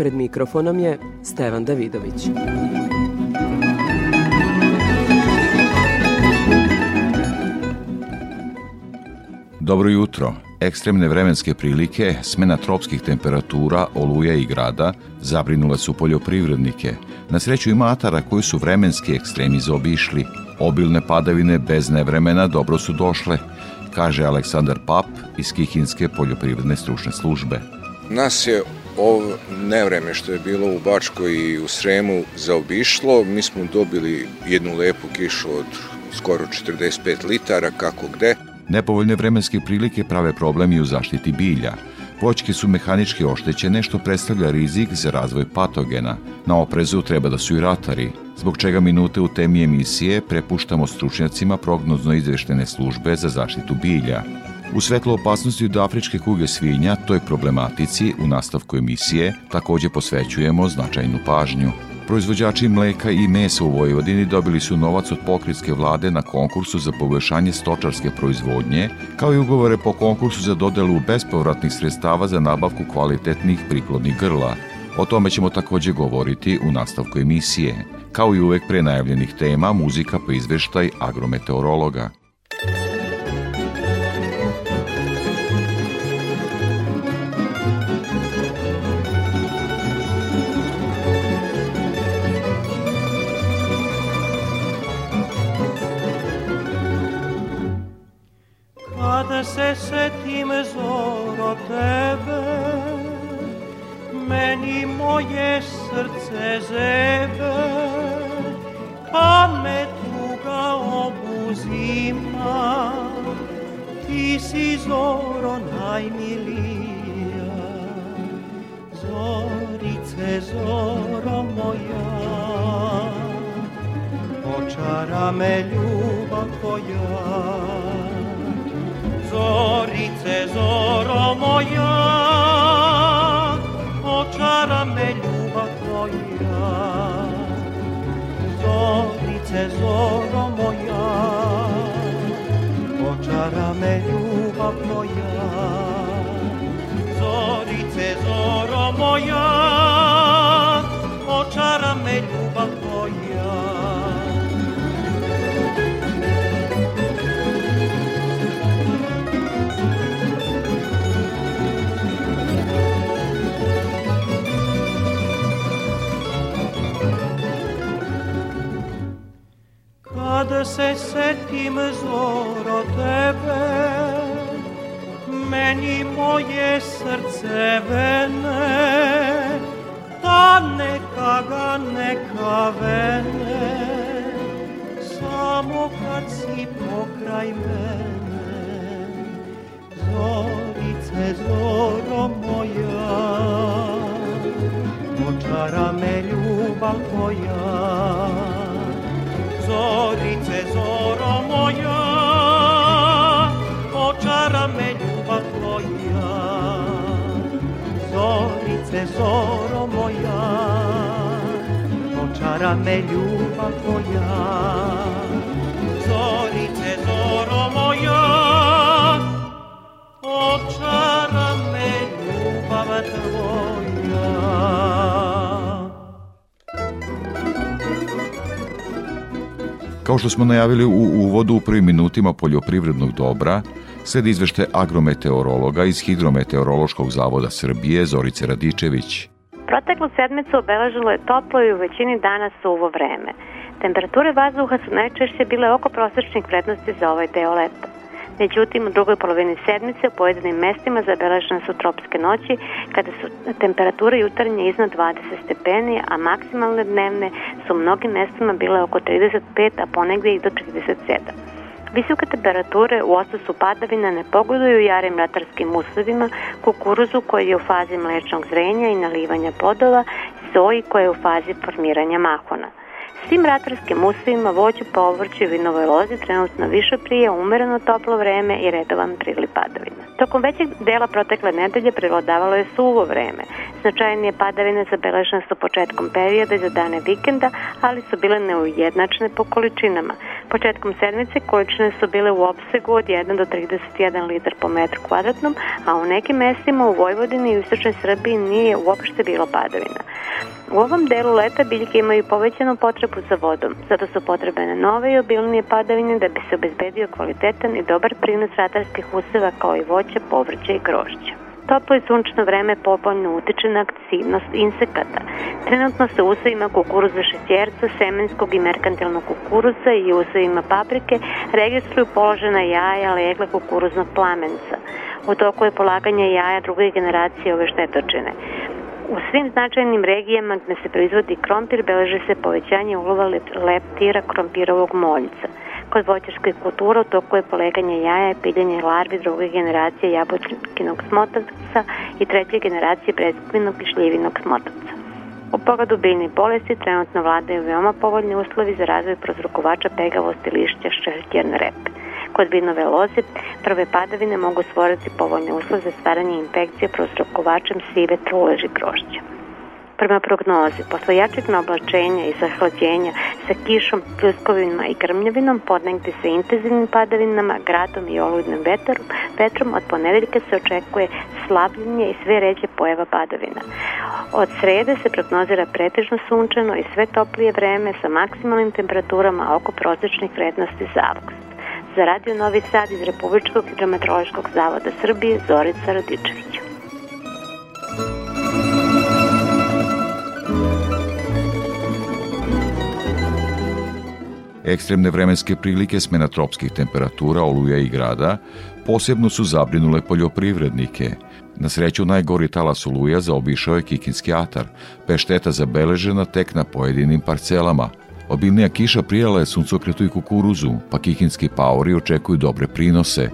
Pred mikrofonom je Stevan Davidović. Dobro jutro. Ekstremne vremenske prilike, smena tropskih temperatura, oluja i grada zabrinule su poljoprivrednike. Na sreću i matara koji su vremenski ekstremi zaobišli. Obilne padavine bez nevremena dobro su došle, kaže Aleksandar Pap iz Kihinske poljoprivredne stručne službe. Nas je ovo nevreme što je bilo u Bačkoj i u Sremu zaobišlo. Mi smo dobili jednu lepu kišu od skoro 45 litara, kako gde. Nepovoljne vremenske prilike prave problem i u zaštiti bilja. Voćke su mehanički oštećene što predstavlja rizik za razvoj patogena. Na oprezu treba da su i ratari, zbog čega minute u temi emisije prepuštamo stručnjacima prognozno izveštene službe za zaštitu bilja. U svetlo opasnosti od afričke kuge svinja toj problematici u nastavku emisije takođe posvećujemo značajnu pažnju. Proizvođači mleka i mesa u Vojvodini dobili su novac od pokritske vlade na konkursu za poboljšanje stočarske proizvodnje, kao i ugovore po konkursu za dodelu bespovratnih sredstava za nabavku kvalitetnih priplodnih grla. O tome ćemo takođe govoriti u nastavku emisije. Kao i uvek pre najavljenih tema, muzika pa izveštaj agrometeorologa. Tvoja. Zorice, zoro moja, očara me ljubav tvoja. Zorice, zoro moja, očara me ljubav tvoja. Kao što smo najavili u uvodu u prvim minutima poljoprivrednog dobra, sled izvešte agrometeorologa iz Hidrometeorološkog zavoda Srbije Zorice Radičević. Proteklu sedmicu obeležilo je toplo i u većini dana suvo vreme. Temperature vazduha su najčešće bile oko prosečnih vrednosti za ovaj deo leta. Međutim, u drugoj polovini sedmice u pojedinim mestima zabeležene su tropske noći kada su temperature jutarnje iznad 20 stepeni, a maksimalne dnevne su u mnogim mestima bile oko 35, a ponegde i do 37. Visoke temperature u odsusu padavina ne pogoduju jarim ratarskim uslovima, kukuruzu koji je u fazi mlečnog zrenja i nalivanja plodova, soji koja je u fazi formiranja mahona. Svim ratarskim usevima, voću, povrću i vinovoj lozi trenutno više prije umereno toplo vreme i redovan priliv padavina. Tokom većeg dela protekle nedelje prevladavalo je suvo vreme. Značajnije padavine zabeležene su početkom perioda za dane vikenda, ali su bile neujednačne po količinama. Početkom sedmice količine su bile u opsegu od 1 do 31 litar po metru kvadratnom, a u nekim mestima u Vojvodini i istočnoj Srbiji nije uopšte bilo padavina. U ovom delu leta biljke imaju povećanu potrebu za vodom, zato su potrebene nove i obilnije padavine da bi se obezbedio kvalitetan i dobar prinos ratarskih useva kao i voća, povrća i grožđa. Toplo i sunčno vreme povoljno utiče na aktivnost insekata. Trenutno se usevima kukuruza šećerca, semenskog i merkantilnog kukuruza i usevima paprike registruju položena jaja legle kukuruznog plamenca. U toku je polaganje jaja druge generacije ove štetočine. U svim značajnim regijama gde se proizvodi krompir beleže se povećanje ulova leptira krompirovog moljca. Kod voćarskih kultura u toku je poleganje jaja i piljenje larvi druge generacije jabučkinog smotavca i treće generacije breskvinog i šljivinog smotavca. U pogledu biljnih bolesti trenutno vladaju veoma povoljni uslovi za razvoj prozrokovača pegavosti lišća šećerne repe. Kod binove loze prve padavine mogu stvoriti povoljne uslove za stvaranje infekcije prozrokovačem sive truleži grošća. Prema prognozi, posle jačeg naoblačenja i zahlađenja sa kišom, pljuskovima i krmljavinom, podnegde sa intenzivnim padavinama, gradom i oludnim vetrom, vetrom od ponedeljka se očekuje slabljenje i sve ređe pojava padavina. Od srede se prognozira pretežno sunčano i sve toplije vreme sa maksimalnim temperaturama oko prosečnih vrednosti za avgust. Za Radio Novi Sad iz Republičkog hidrometeorološkog zavoda Srbije Zorica Radičević. Ekstremne vremenske prilike smena tropskih temperatura, oluja i grada posebno su zabrinule poljoprivrednike. Na sreću najgori talas oluja zaobišao je Kikinski atar, pa je šteta zabeležena tek na pojedinim parcelama – Obilnija kiša prijela je suncokretu i kukuruzu, pa kikinski paori očekuju dobre prinose,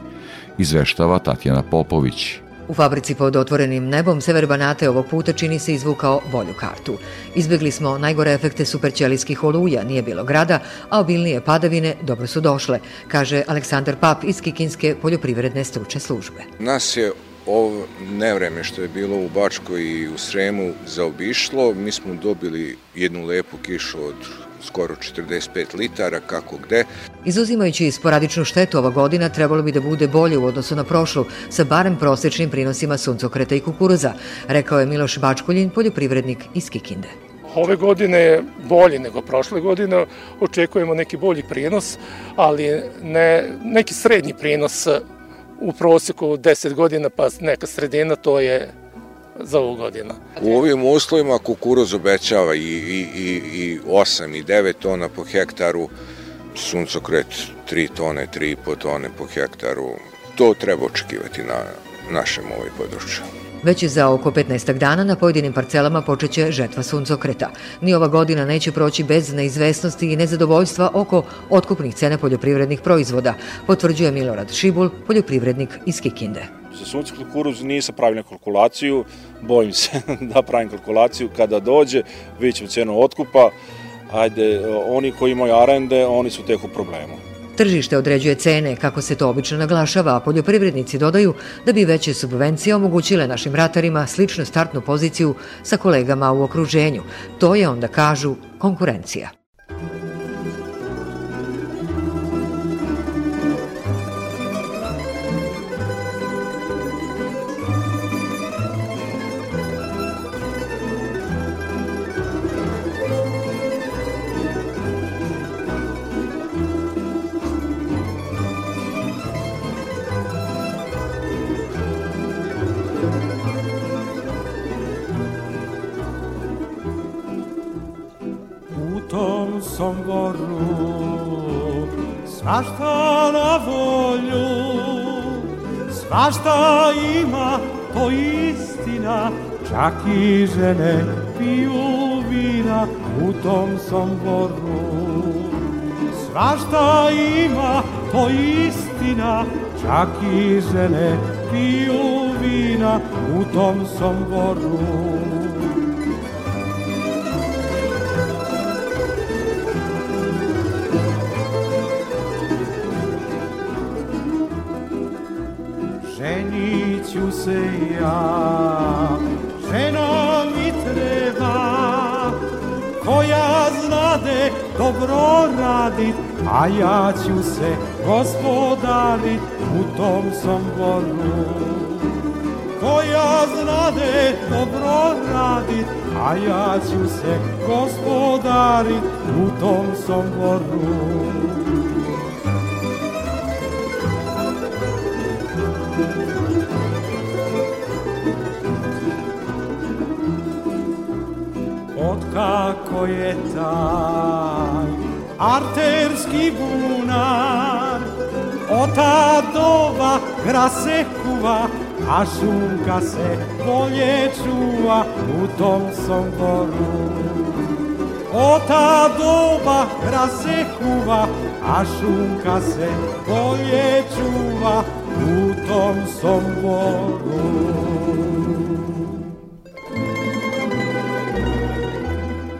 izveštava Tatjana Popović. U fabrici pod otvorenim nebom Sever Banate ovog puta čini se izvukao bolju kartu. Izbjegli smo najgore efekte superćelijskih oluja, nije bilo grada, a obilnije padavine dobro su došle, kaže Aleksandar Pap iz Kikinske poljoprivredne stručne službe. Nas je ovo nevreme što je bilo u Bačkoj i u Sremu zaobišlo. Mi smo dobili jednu lepu kišu od skoro 45 litara, kako gde. Izuzimajući sporadičnu štetu ova godina trebalo bi da bude bolje u odnosu na prošlu, sa barem prosečnim prinosima suncokreta i kukuruza, rekao je Miloš Bačkuljin, poljoprivrednik iz Kikinde. Ove godine je bolje nego prošle godine, očekujemo neki bolji prinos, ali ne, neki srednji prinos u proseku 10 godina, pa neka sredina, to je za ovu godinu. U ovim uslovima kukuruz obećava i, i, i, i 8 i 9 tona po hektaru, suncokret 3 tone, 3,5 tone po hektaru. To treba očekivati na našem ovoj području. Već za oko 15 dana na pojedinim parcelama počeće žetva suncokreta. Ni ova godina neće proći bez neizvesnosti i nezadovoljstva oko otkupnih cene poljoprivrednih proizvoda, potvrđuje Milorad Šibul, poljoprivrednik iz Kikinde. Za sunce kukuruz nisam pravio kalkulaciju, bojim se da pravim kalkulaciju kada dođe, vidjet ćemo cenu otkupa, ajde, oni koji imaju arende, oni su tek u problemu. Tržište određuje cene, kako se to obično naglašava, a poljoprivrednici dodaju da bi veće subvencije omogućile našim ratarima sličnu startnu poziciju sa kolegama u okruženju. To je, onda kažu, konkurencija. Svašta na volju, svašta ima, to istina, čak i žene piju vina u tom somboru. Svašta ima, to istina, čak i žene piju vina u tom Somboru. Ženiću se ja, ženo mi treba, koja znade dobro radit, a ja ću se gospodarit u tom Somboru. Znade dobro radit, a ja ću se gospodarit u tom somboru. kako je taj arterski bunar Od ta doba gra se kuva, a šunka se bolje čuva u tom somboru. Od ta doba gra se kuva, a šunka se bolje čuva u tom somboru.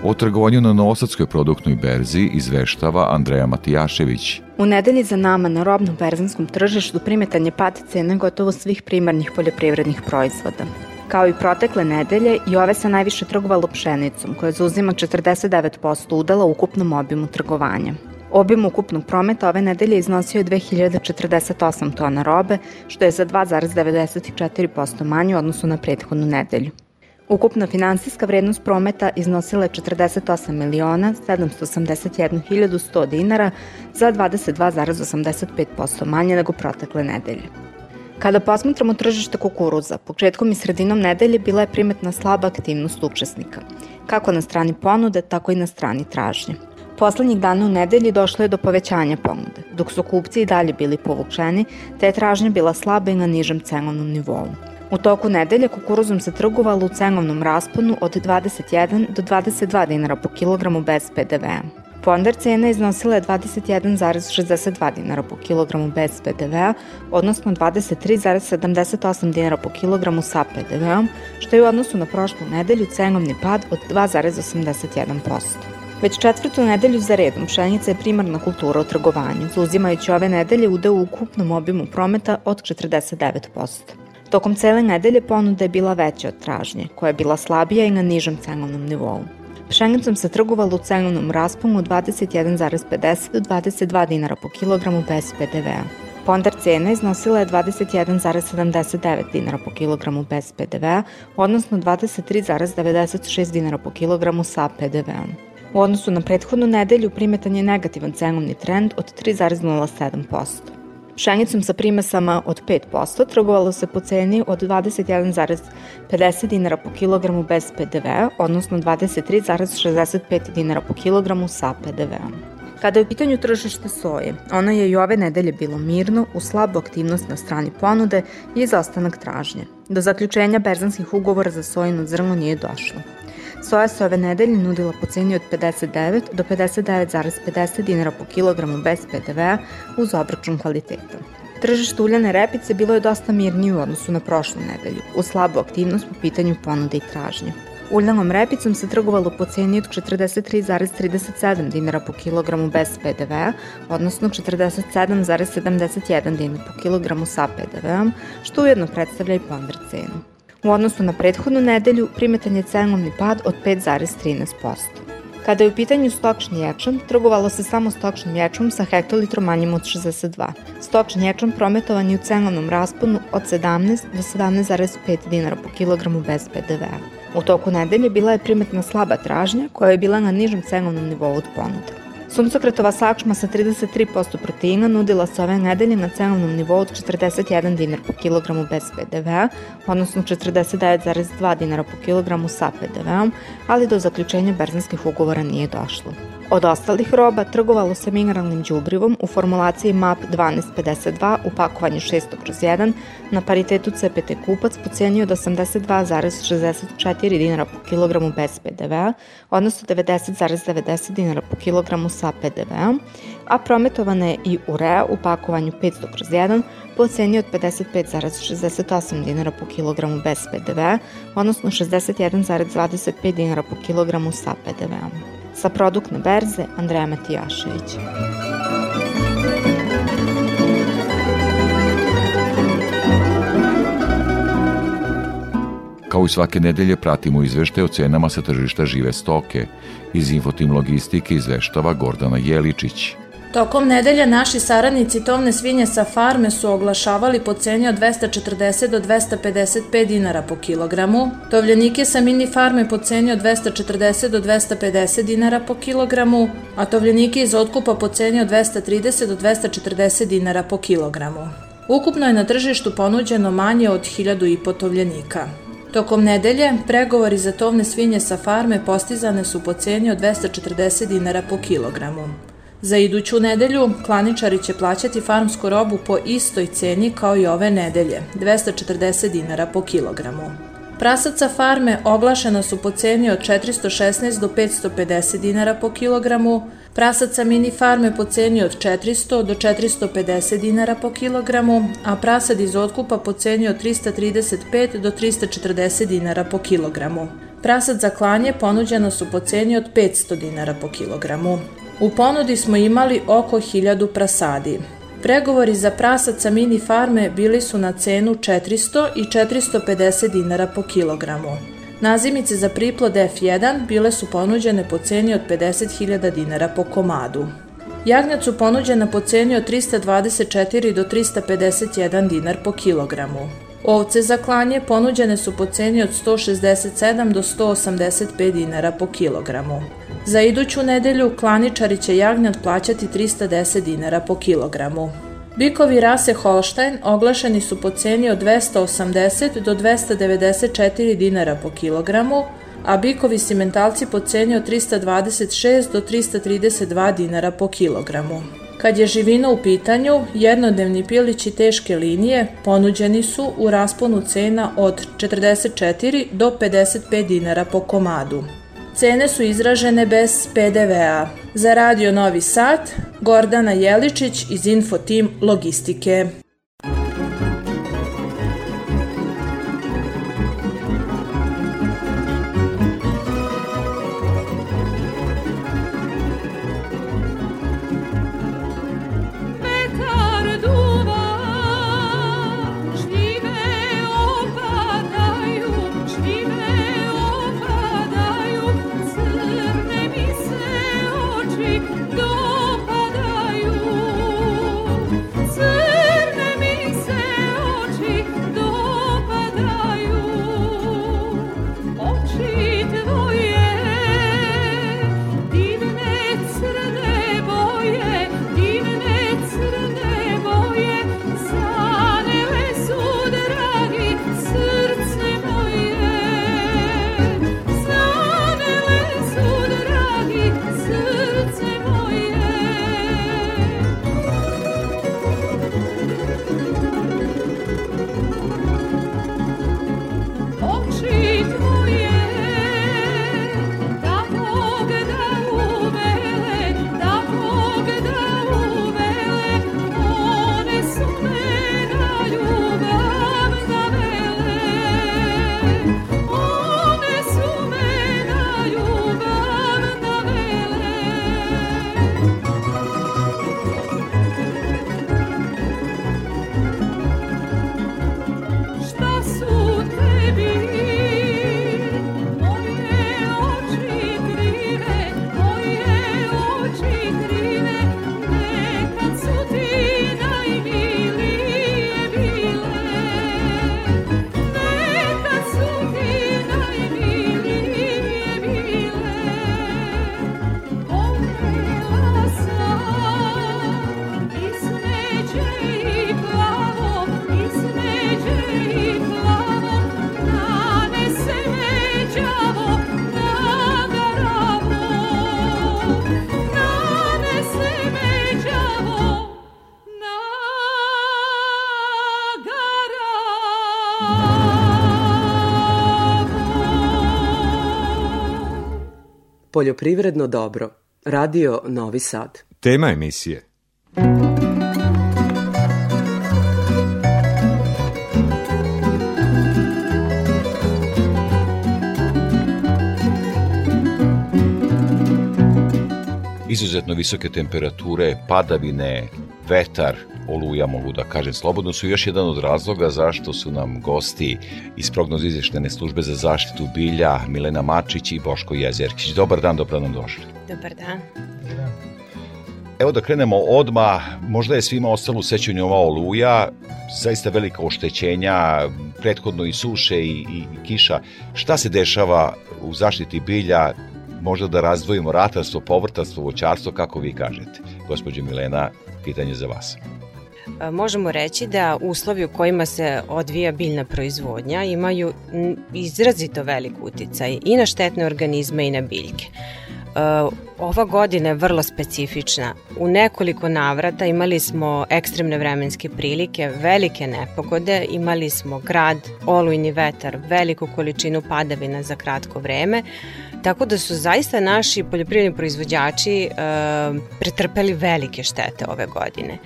O trgovanju na Novosadskoj produktnoj berzi izveštava Andreja Matijašević. U nedelji za nama na robnom berzinskom tržištu primetan je pad cene gotovo svih primarnih poljoprivrednih proizvoda. Kao i protekle nedelje, i ove se najviše trgovalo pšenicom, koja zauzima 49% udela u ukupnom obimu trgovanja. Obim ukupnog prometa ove nedelje iznosio je 2048 tona robe, što je za 2,94% manje u odnosu na prethodnu nedelju. Ukupna finansijska vrednost prometa iznosila je 48 miliona 781 hiljadu 100 dinara za 22,85% manje nego protekle nedelje. Kada posmatramo tržište kukuruza, početkom i sredinom nedelje bila je primetna slaba aktivnost učesnika, kako na strani ponude, tako i na strani tražnje. Poslednjih dana u nedelji došlo je do povećanja ponude, dok su kupci i dalje bili povučeni, te je tražnja bila slaba i na nižem cenovnom nivou. U toku nedelje kukuruzom se trgovalo u cenovnom rasponu od 21 do 22 dinara po kilogramu bez PDV-a. Ponder cena iznosila je 21,62 dinara po kilogramu bez PDV-a, odnosno 23,78 dinara po kilogramu sa PDV-om, što je u odnosu na prošlu nedelju cenovni pad od 2,81%. Već četvrtu nedelju za redom pšenica je primarna kultura u trgovanju, zauzimajući ove nedelje udeo u ukupnom obimu prometa od 49%. Tokom cele nedelje ponuda je bila veća od tražnje, koja je bila slabija i na nižem cenovnom nivou. Pšenicom se trgovalo u cenovnom rasponu od 21,50 do 22 dinara po kilogramu bez PDV-a. Pondar cena iznosila je 21,79 dinara po kilogramu bez PDV-a, odnosno 23,96 dinara po kilogramu sa PDV-om. U odnosu na prethodnu nedelju primetan je negativan cenovni trend od 3,07%. Pšenicom sa primesama od 5% trgovalo se po ceni od 21,50 dinara po kilogramu bez PDV, odnosno 23,65 dinara po kilogramu sa PDV-om. Kada je u pitanju tržište soje, ono je i ove nedelje bilo mirno, u slabu aktivnost na strani ponude i izostanak tražnje. Do zaključenja berzanskih ugovora za sojino zrno nije došlo. Soja se ove nedelje nudila po ceni od 59 do 59,50 dinara po kilogramu bez PDV-a uz obračun kvaliteta. Tržište uljane repice bilo je dosta mirnije u odnosu na prošlu nedelju, u slabu aktivnost po pitanju ponude i tražnje. Uljanom repicom se trgovalo po ceni od 43,37 dinara po kilogramu bez PDV-a, odnosno 47,71 dinar po kilogramu sa PDV-om, što ujedno predstavlja i ponder cenu. U odnosu na prethodnu nedelju primetan je cenovni pad od 5,13%. Kada je u pitanju stočni ječam, trgovalo se samo stočnim ječmom sa hektolitrom manjim od 62. Stočni ječam prometovan je u cenovnom rasponu od 17 do 17,5 dinara po kilogramu bez PDV-a. U toku nedelje bila je primetna slaba tražnja koja je bila na nižem cenovnom nivou od ponuda. Suncokretova sakšma sa 33% proteina nudila se ove nedelje na cenovnom nivou od 41 dinar po kilogramu bez PDV-a, odnosno 49,2 dinara po kilogramu sa PDV-om, ali do zaključenja berzanskih ugovora nije došlo. Od ostalih roba trgovalo se mineralnim đubrivom u formulaciji MAP 1252 u pakovanju 600 kroz 1 na paritetu CPT kupac po cijeni od 82,64 dinara po kilogramu bez PDV-a, odnosno 90,90 dinara po kilogramu sa PDV-om, a prometovana je i urea u pakovanju 500 kroz 1 po ceni od 55,68 dinara po kilogramu bez PDV-a, odnosno 61,25 dinara po kilogramu sa PDV-om. Sa produktne berze Andreja Matijašević. Kao i svake nedelje pratimo izveštaj o cenama sa tržišta žive stoke. Iz Infotim Logistike izveštava Gordana Jeličić. Tokom nedelja naši saradnici tovne svinje sa farme su oglašavali po ceni od 240 do 255 dinara po kilogramu, tovljenike sa mini farme po ceni od 240 do 250 dinara po kilogramu, a tovljenike iz otkupa po ceni od 230 do 240 dinara po kilogramu. Ukupno je na tržištu ponuđeno manje od 1000 i po tovljenika. Tokom nedelje, pregovori za tovne svinje sa farme postizane su po ceni od 240 dinara po kilogramu. Za iduću nedelju klaničari će plaćati farmsku robu po istoj ceni kao i ove nedelje, 240 dinara po kilogramu. Prasaca farme oglašena su po ceni od 416 do 550 dinara po kilogramu, prasaca mini farme po ceni od 400 do 450 dinara po kilogramu, a prasad iz otkupa po ceni od 335 do 340 dinara po kilogramu. Prasad za klanje ponuđeno su po ceni od 500 dinara po kilogramu. U ponudi smo imali oko 1000 prasadi. Pregovori za prasaca mini farme bili su na cenu 400 i 450 dinara po kilogramu. Nazimice za priplod F1 bile su ponuđene po ceni od 50.000 dinara po komadu. Jagnjac su ponuđena po ceni od 324 do 351 dinar po kilogramu. Ovce za klanje ponuđene su po ceni od 167 do 185 dinara po kilogramu. Za iduću nedelju klaničari će jagnjad plaćati 310 dinara po kilogramu. Bikovi rase Holstein oglašeni su po ceni od 280 do 294 dinara po kilogramu, a bikovi simentalci po ceni od 326 do 332 dinara po kilogramu. Kad je živina u pitanju, jednodnevni pilići teške linije ponuđeni su u rasponu cena od 44 do 55 dinara po komadu. Cene su izražene bez PDV-a. Za Radio Novi Sad, Gordana Jeličić iz Infotim Logistike. Poljoprivredno dobro. Radio Novi Sad. Tema emisije. Izuzetno visoke temperature, padavine, vetar, oluja, mogu da kažem slobodno, su još jedan od razloga zašto su nam gosti iz prognoze izveštene službe za zaštitu bilja Milena Mačić i Boško Jezerkić. Dobar dan, dobro nam došli. Dobar dan. Evo da krenemo odma, možda je svima ostalo u sećanju ova oluja, zaista velika oštećenja, prethodno i suše i, i, i kiša. Šta se dešava u zaštiti bilja, možda da razdvojimo ratarstvo, povrtarstvo, voćarstvo, kako vi kažete? Gospođo Milena, pitanje za vas. Možemo reći da uslovi u kojima se odvija biljna proizvodnja imaju izrazito velik uticaj i na štetne organizme i na biljke. Ova godina je vrlo specifična. U nekoliko navrata imali smo ekstremne vremenske prilike, velike nepogode, imali smo grad, olujni vetar, veliku količinu padavina za kratko vreme, tako da su zaista naši poljoprivredni proizvođači e, pretrpeli velike štete ove godine.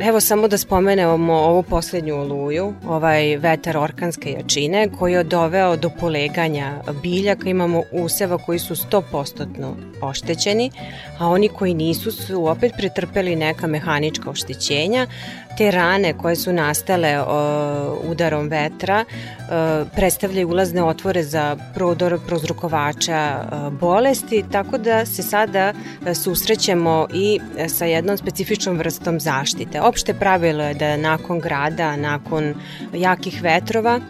Evo samo da spomenemo ovu poslednju oluju, ovaj vetar orkanske jačine koji je doveo do poleganja biljaka. Imamo useva koji su 100% oštećeni, a oni koji nisu su opet pretrpeli neka mehanička oštećenja, te rane koje su nastale udarom vetra predstavljaju ulazne otvore za prodor prozrukovača bolesti, tako da se sada susrećemo i sa jednom specifičnom vrstom zaštite. Opšte pravilo je da nakon grada, nakon jakih vetrova,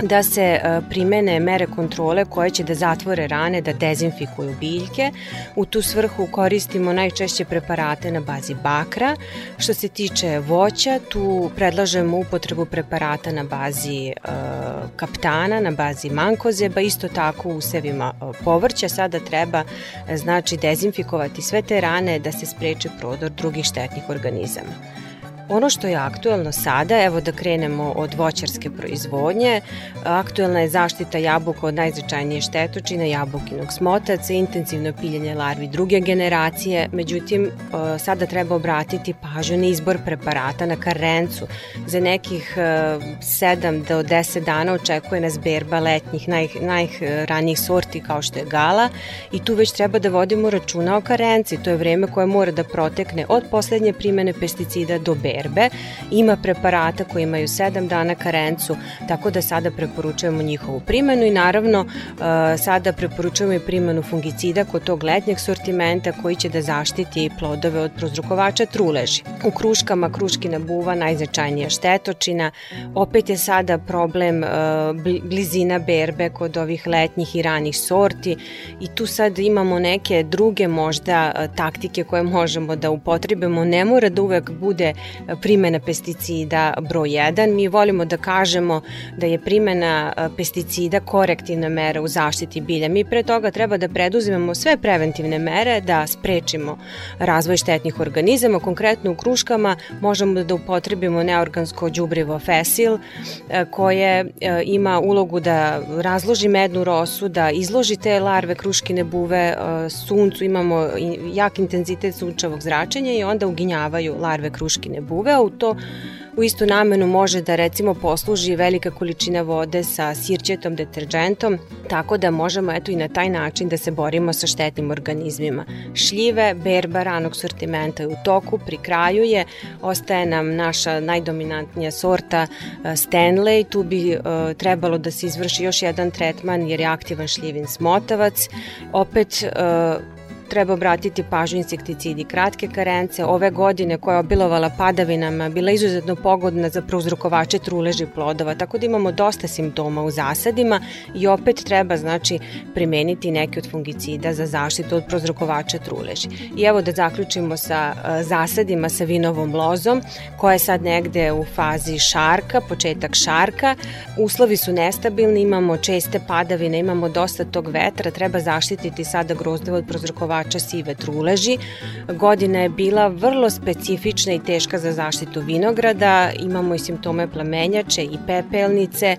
da se e, primene mere kontrole koje će da zatvore rane, da dezinfikuju biljke. U tu svrhu koristimo najčešće preparate na bazi bakra. Što se tiče voća, tu predlažemo upotrebu preparata na bazi e, kaptana, na bazi mankozeba, isto tako u usevima e, povrća. Sada treba znači dezinfikovati sve te rane da se spreče prodor drugih štetnih organizama. Ono što je aktuelno sada, evo da krenemo od voćarske proizvodnje, aktuelna je zaštita jabuka od najznačajnije štetočine, jabukinog smotaca, intenzivno piljenje larvi druge generacije, međutim e, sada treba obratiti pažnju na izbor preparata na karencu. Za nekih 7 e, do 10 dana očekuje nas berba letnjih naj, najranijih sorti kao što je gala. I tu već treba da vodimo računa o karenci, to je vreme koje mora da protekne od poslednje primene pesticida do berba berbe. Ima preparata koji imaju 7 dana karencu, tako da sada preporučujemo njihovu primenu i naravno e, sada preporučujemo i primenu fungicida kod tog letnjeg sortimenta koji će da zaštiti plodove od prozrukovača truleži. U kruškama kruškina buva najznačajnija štetočina, opet je sada problem e, blizina berbe kod ovih letnjih i ranih sorti i tu sad imamo neke druge možda e, taktike koje možemo da upotrebimo. Ne mora da uvek bude primena pesticida broj 1. Mi volimo da kažemo da je primena pesticida korektivna mera u zaštiti bilja. Mi pre toga treba da preduzimamo sve preventivne mere da sprečimo razvoj štetnih organizama. Konkretno u kruškama možemo da upotrebimo neorgansko đubrivo fesil koje ima ulogu da razloži mednu rosu, da izloži te larve kruškine buve suncu, imamo jak intenzitet sunčevog zračenja i onda uginjavaju larve kruškine buve buve, u to u istu namenu može da recimo posluži velika količina vode sa sirćetom deterđentom, tako da možemo eto i na taj način da se borimo sa štetnim organizmima. Šljive, berba ranog sortimenta je u toku, pri kraju je, ostaje nam naša najdominantnija sorta Stanley, tu bi uh, trebalo da se izvrši još jedan tretman jer je aktivan šljivin smotavac. Opet uh, treba obratiti pažnju insekticidi kratke karence. Ove godine koja je obilovala padavinama bila izuzetno pogodna za prouzrokovače truleži plodova, tako da imamo dosta simptoma u zasadima i opet treba znači primeniti neke od fungicida za zaštitu od prouzrokovača truleži. I evo da zaključimo sa zasadima sa vinovom lozom koja je sad negde u fazi šarka, početak šarka. Uslovi su nestabilni, imamo česte padavine, imamo dosta tog vetra, treba zaštititi sada grozdove od prouzrokovača proizvođača sive truleži. Godina je bila vrlo specifična i teška za zaštitu vinograda, imamo i simptome plamenjače i pepelnice,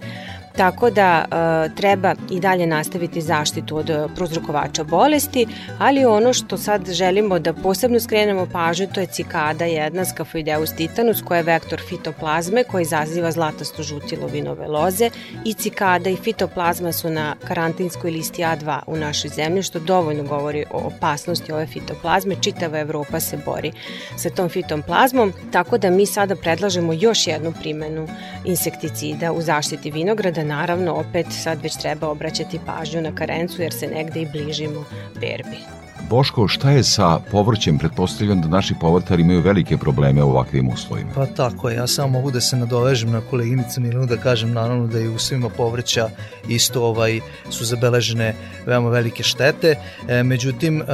tako da e, treba i dalje nastaviti zaštitu od prouzrokovača bolesti, ali ono što sad želimo da posebno skrenemo pažnju, to je cikada jedna Scaphoideus titanus koja je vektor fitoplazme koji izaziva zlatasto žutilo vinove loze i cikada i fitoplazma su na karantinskoj listi A2 u našoj zemlji, što dovoljno govori o opasnosti ove fitoplazme. Čitava Evropa se bori sa tom fitoplazmom, tako da mi sada predlažemo još jednu primenu insekticida u zaštiti vinograda. Naravno, opet sad već treba obraćati pažnju na karencu jer se negde i bližimo berbi. Boško, šta je sa povrćem? Pretpostavljam da naši povrtari imaju velike probleme u ovakvim uslovima. Pa tako je, ja samo mogu da se nadovežem na koleginicu Milinu da kažem naravno da i u svima povrća isto ovaj su zabeležene veoma velike štete. E, međutim, e,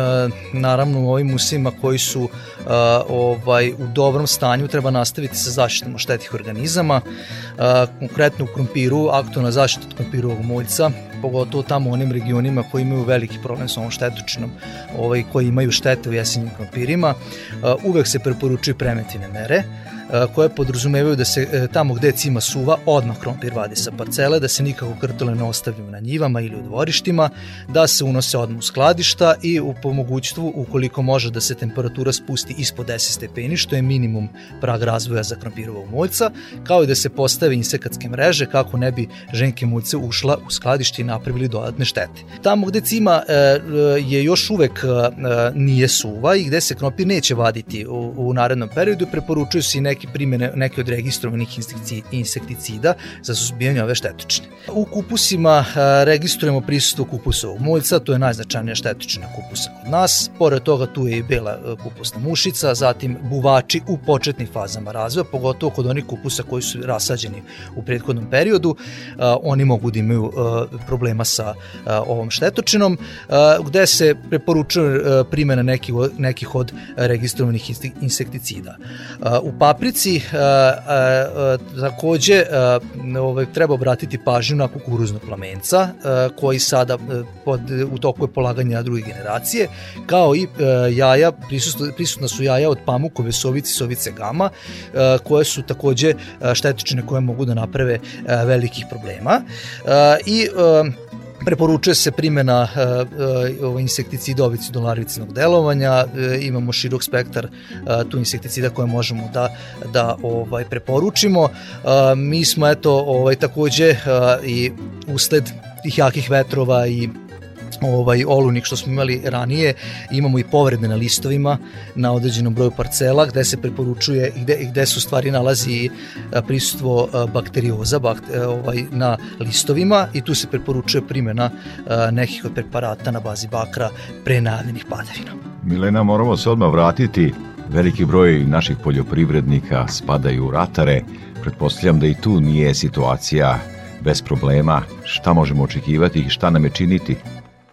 naravno u ovim usima koji su e, ovaj u dobrom stanju treba nastaviti sa zaštitom štetih organizama. E, konkretno u krompiru, aktualna zaštita od krompirovog muljca, pogotovo tamo u onim regionima koji imaju veliki problem sa ovom štetočinom, ovaj, koji imaju štete u jesenjim krompirima, uvek se preporučuju preventivne mere, koje podrazumevaju da se e, tamo gde cima suva odmah krompir vadi sa parcele, da se nikako krtole ne ostavljaju na njivama ili u dvorištima, da se unose odmah u skladišta i u pomogućstvu ukoliko može da se temperatura spusti ispod 10 stepeni, što je minimum prag razvoja za krompirovog muljca, kao i da se postave insekatske mreže kako ne bi ženke muljce ušla u skladište i napravili dodatne štete. Tamo gde cima e, e, je još uvek nije suva i gde se krompir neće vaditi u, u narednom periodu, preporučuju se i neke primene neke od registrovanih insekticida za suzbijanje ove štetočine. U kupusima registrujemo prisustvo kupusovog muljca, to je najznačajnija štetočina kupusa kod nas. Pored toga tu je i bela kupusna mušica, zatim buvači u početnim fazama razvoja, pogotovo kod onih kupusa koji su rasađeni u prethodnom periodu, oni mogu da imaju problema sa ovom štetočinom, gde se preporučuje primjena nekih od registrovanih insekticida. U papri paprici a, a, a, takođe a, ovaj, treba obratiti pažnju na kukuruznog plamenca a, koji sada a, pod, u toku je polaganja druge generacije, kao i a, jaja, prisutna, prisutna su jaja od pamukove sovice, sovice gama, a, koje su takođe štetične koje mogu da naprave a, velikih problema. A, I a, Preporučuje se primjena uh, uh, insekticida ovicidolaricidnog delovanja, uh, imamo širok spektar tu insekticida koje možemo da, da ovaj preporučimo. Mi smo eto ovaj takođe i usled tih jakih vetrova i ovaj olunik što smo imali ranije, imamo i povrede na listovima na određenom broju parcela gde se preporučuje i gde, gde su stvari nalazi prisustvo bakterioza bakt, e, ovaj, na listovima i tu se preporučuje primjena nekih od preparata na bazi bakra pre najavljenih padavina. Milena, moramo se odmah vratiti. Veliki broj naših poljoprivrednika spadaju u ratare. Pretpostavljam da i tu nije situacija bez problema. Šta možemo očekivati i šta nam je činiti?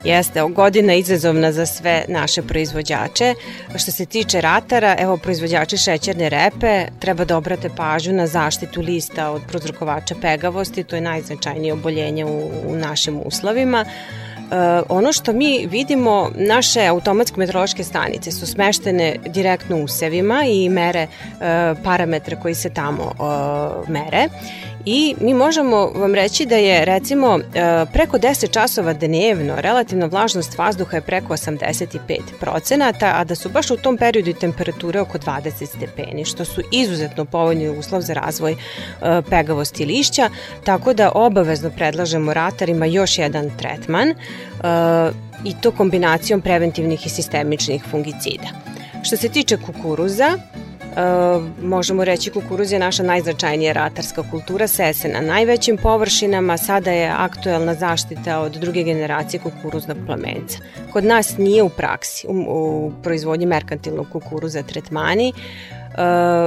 Jeste, godina izazovna za sve naše proizvođače. Što se tiče ratara, evo proizvođači šećerne repe treba da obrate pažnju na zaštitu lista od prozrokovača pegavosti, to je najznačajnije oboljenje u, u našim uslovima. Uh, ono što mi vidimo, naše automatske meteorološke stanice su smeštene direktno u sevima i mere uh, parametre koji se tamo uh, mere i mi možemo vam reći da je recimo e, preko 10 časova dnevno relativna vlažnost vazduha je preko 85 procenata, a da su baš u tom periodu temperature oko 20 stepeni, što su izuzetno povoljni uslov za razvoj e, pegavosti lišća, tako da obavezno predlažemo ratarima još jedan tretman e, i to kombinacijom preventivnih i sistemičnih fungicida. Što se tiče kukuruza, možemo reći kukuruz je naša najznačajnija ratarska kultura sese na najvećim površinama, sada je aktuelna zaštita od druge generacije kukuruznog plamenca. Kod nas nije u praksi u, u proizvodnji merkantilnog kukuruza tretmani, Uh,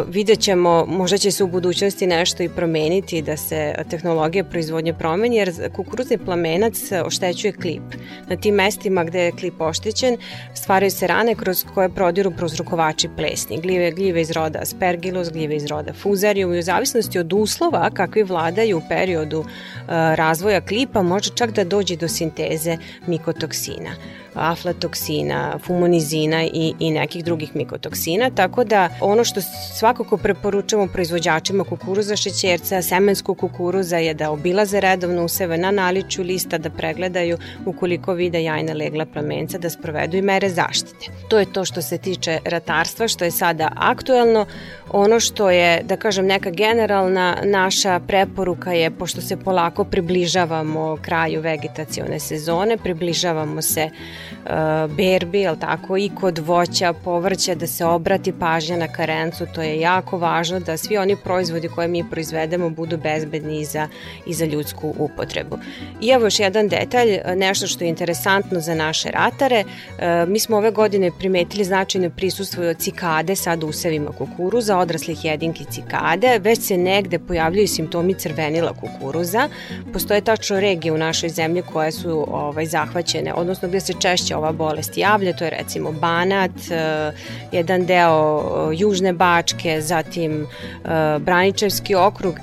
vidjet ćemo, možda će se u budućnosti nešto i promeniti da se tehnologija proizvodnje promeni, jer kukuruzni plamenac oštećuje klip. Na tim mestima gde je klip oštećen stvaraju se rane kroz koje prodiru prozrokovači plesni, gljive, gljive iz roda aspergillus, gljive iz roda fusarium i u zavisnosti od uslova kakvi vladaju u periodu uh, razvoja klipa može čak da dođe do sinteze mikotoksina. Aflatoksina, fumonizina i, i nekih drugih mikotoksina, tako da ono što svakako preporučujemo proizvođačima kukuruza šećerca, semenskog kukuruza je da obilaze redovno useve na naliču lista, da pregledaju ukoliko vide jajna legla plamenca, da sprovedu i mere zaštite. To je to što se tiče ratarstva, što je sada aktuelno. Ono što je, da kažem, neka generalna naša preporuka je, pošto se polako približavamo kraju vegetacione sezone, približavamo se uh, berbi, jel tako, i kod voća, povrća, da se obrati pažnja na karencu, to je jako važno da svi oni proizvodi koje mi proizvedemo budu bezbedni i za, i za ljudsku upotrebu. I evo još jedan detalj, nešto što je interesantno za naše ratare, uh, mi smo ove godine primetili značajno prisustvo cikade sad u usevima kukuruza, odraslih jedinki cikade, već se negde pojavljaju simptomi crvenila kukuruza. Postoje tačno regije u našoj zemlji koje su ovaj, zahvaćene, odnosno gde se češće ova bolest javlja, to je recimo Banat, eh, jedan deo eh, Južne Bačke, zatim eh, Braničevski okrug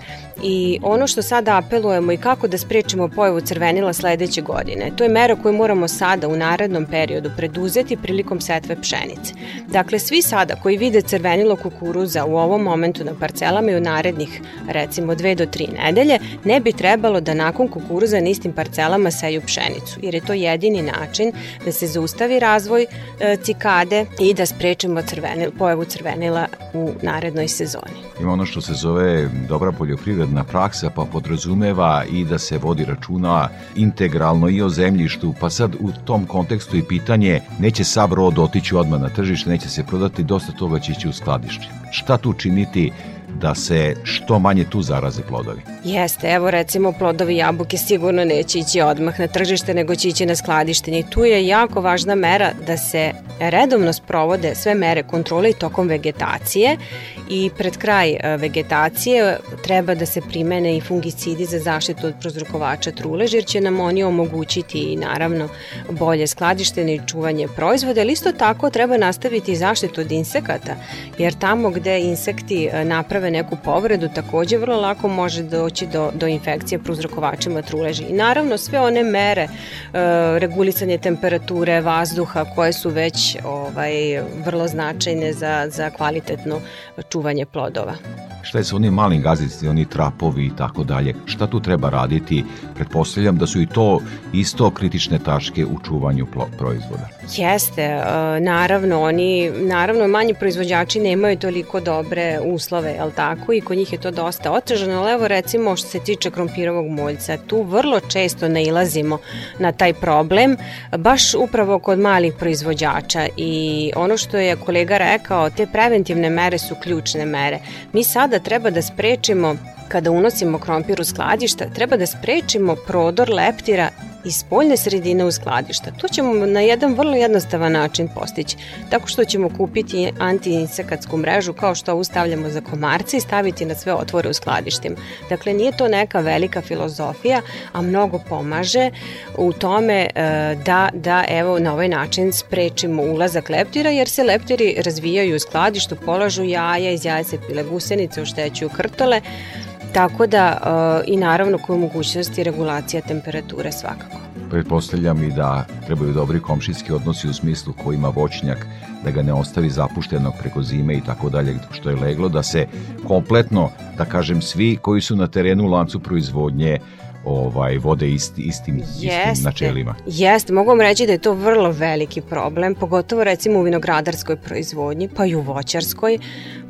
i ono što sada apelujemo i kako da sprečimo pojavu crvenila sledeće godine. To je mera koju moramo sada u narednom periodu preduzeti prilikom setve pšenice. Dakle, svi sada koji vide crvenilo kukuruza u ovom momentu na parcelama i u narednih recimo dve do tri nedelje, ne bi trebalo da nakon kukuruza na istim parcelama seju pšenicu, jer je to jedini način da se zaustavi razvoj e, cikade i da sprečimo crvenil, pojavu crvenila u narednoj sezoni. Ima ono što se zove dobra poljoprivredna praksa, pa podrazumeva i da se vodi računa integralno i o zemljištu, pa sad u tom kontekstu i pitanje neće sav rod otići odmah na tržište, neće se prodati, dosta toga će ići u skladište. Šta tu činiti da se što manje tu zaraze plodovi. Jeste, evo recimo plodovi jabuke sigurno neće ići odmah na tržište, nego će ići na skladištenje. Tu je jako važna mera da se redovno sprovode sve mere kontrole i tokom vegetacije i pred kraj e, vegetacije treba da se primene i fungicidi za zaštitu od prozrokovača trulež, jer će nam oni omogućiti i naravno bolje skladištenje i čuvanje proizvoda, ali isto tako treba nastaviti zaštitu od insekata, jer tamo gde insekti e, naprave neku povredu takođe vrlo lako može doći do, do infekcije prozrokovačima truleži. I naravno sve one mere, e, regulisanje temperature, vazduha koje su već ovaj, vrlo značajne za, za kvalitetno čuvanje plodova. Šta je sa onim malim gazdicima, oni trapovi i tako dalje? Šta tu treba raditi? Pretpostavljam da su i to isto kritične tačke u čuvanju proizvoda. Jeste, e, naravno, oni, naravno, manji proizvođači nemaju toliko dobre uslove, jel tako, i kod njih je to dosta otežano, ali evo recimo što se tiče krompirovog moljca, tu vrlo često nailazimo na taj problem, baš upravo kod malih proizvođača i ono što je kolega rekao, te preventivne mere su ključne mere. Mi sada treba da sprečimo kada unosimo krompir u skladišta, treba da sprečimo prodor leptira iz spoljne sredine u skladišta. To ćemo na jedan vrlo jednostavan način postići, tako što ćemo kupiti antiinsekatsku mrežu kao što ovu stavljamo za komarce i staviti na sve otvore u skladištima. Dakle, nije to neka velika filozofija, a mnogo pomaže u tome e, da, da evo na ovaj način sprečimo ulazak leptira, jer se leptiri razvijaju u skladištu, polažu jaja, iz jaja se pile gusenice, oštećuju krtole, Tako da uh, i naravno koje mogućnosti regulacija temperature svakako. Pretpostavljam i da trebaju dobri komšijski odnosi u smislu ko ima voćnjak, da ga ne ostavi zapuštenog preko zime i tako dalje, što je leglo, da se kompletno, da kažem, svi koji su na terenu u lancu proizvodnje ovaj vode isti, istim, jeste, istim načelima. Jeste, mogu vam reći da je to vrlo veliki problem, pogotovo recimo u vinogradarskoj proizvodnji, pa i u voćarskoj.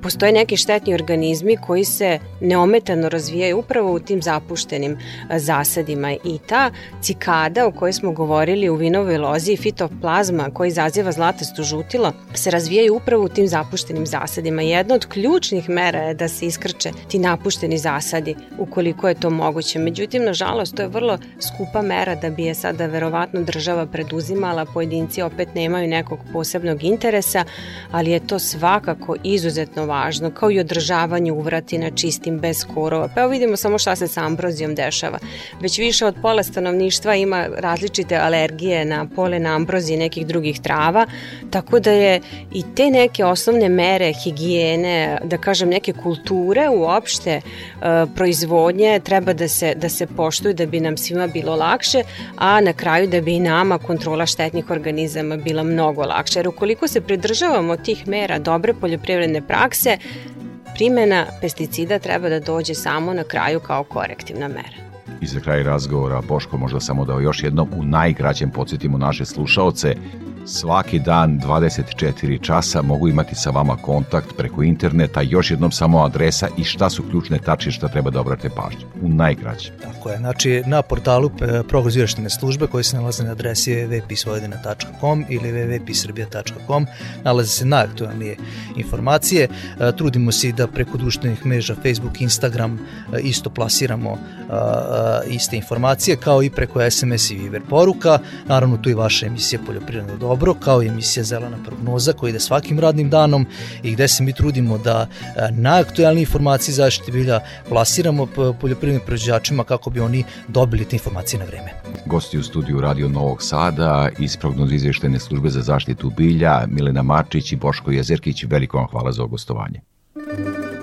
Postoje neki štetni organizmi koji se neometano razvijaju upravo u tim zapuštenim zasadima i ta cikada o kojoj smo govorili u vinovoj lozi i fitoplazma koji izaziva zlatasto žutilo se razvijaju upravo u tim zapuštenim zasadima. Jedna od ključnih mera je da se iskrče ti napušteni zasadi ukoliko je to moguće. Međutim, nažalost, nažalost, to je vrlo skupa mera da bi je sada verovatno država preduzimala, pojedinci opet nemaju nekog posebnog interesa, ali je to svakako izuzetno važno, kao i održavanje uvratina čistim bez korova. Pa evo vidimo samo šta se sa ambrozijom dešava. Već više od pola stanovništva ima različite alergije na polen ambrozije i nekih drugih trava, tako da je i te neke osnovne mere higijene, da kažem neke kulture uopšte e, proizvodnje treba da se, da se poštuju poštuju da bi nam svima bilo lakše, a na kraju da bi i nama kontrola štetnih organizama bila mnogo lakša. Jer ukoliko se pridržavamo tih mera dobre poljoprivredne prakse, primjena pesticida treba da dođe samo na kraju kao korektivna mera. I za kraj razgovora, Boško, možda samo da još jednom u najkraćem podsjetimo naše slušaoce Svaki dan 24 časa mogu imati sa vama kontakt preko interneta, još jednom samo adresa i šta su ključne tačke šta treba da obrate pažnju. U najkraće. Tako je, znači na portalu e, prograziraštene službe koji se nalaze na adresi www.pisvojedina.com ili www.pisrbija.com nalaze se najaktualnije informacije. E, trudimo se i da preko društvenih mreža Facebook, Instagram e, isto plasiramo iste informacije kao i preko SMS i Viber poruka. Naravno tu i vaša emisija Poljoprivredno dobro dobro, kao i emisija Zelena prognoza koja ide svakim radnim danom i gde se mi trudimo da e, najaktualnije informacije zaštite bilja plasiramo poljoprivrednim proizvođačima kako bi oni dobili te informacije na vreme. Gosti u studiju Radio Novog Sada iz prognoz izveštene službe za zaštitu bilja Milena Marčić i Boško Jezerkić, veliko vam hvala za ogostovanje. da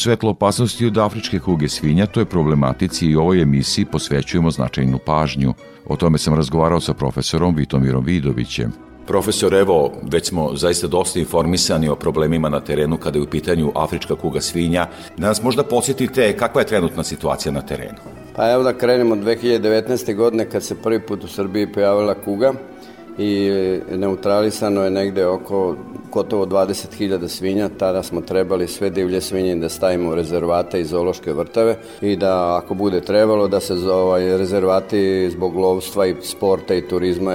svetlo opasnosti od afričke kuge svinja toj problematici i ovoj emisiji posvećujemo značajnu pažnju. O tome sam razgovarao sa profesorom Vitomirom Vidovićem. Profesor, evo, već smo zaista dosta informisani o problemima na terenu kada je u pitanju afrička kuga svinja. Da nas možda posjetite kakva je trenutna situacija na terenu? Pa evo da krenemo od 2019. godine kad se prvi put u Srbiji pojavila kuga i neutralisano je negde oko gotovo 20.000 svinja, tada smo trebali sve divlje svinje da stavimo u rezervate i zoološke vrtave i da ako bude trebalo da se ovaj, rezervati zbog lovstva i sporta i turizma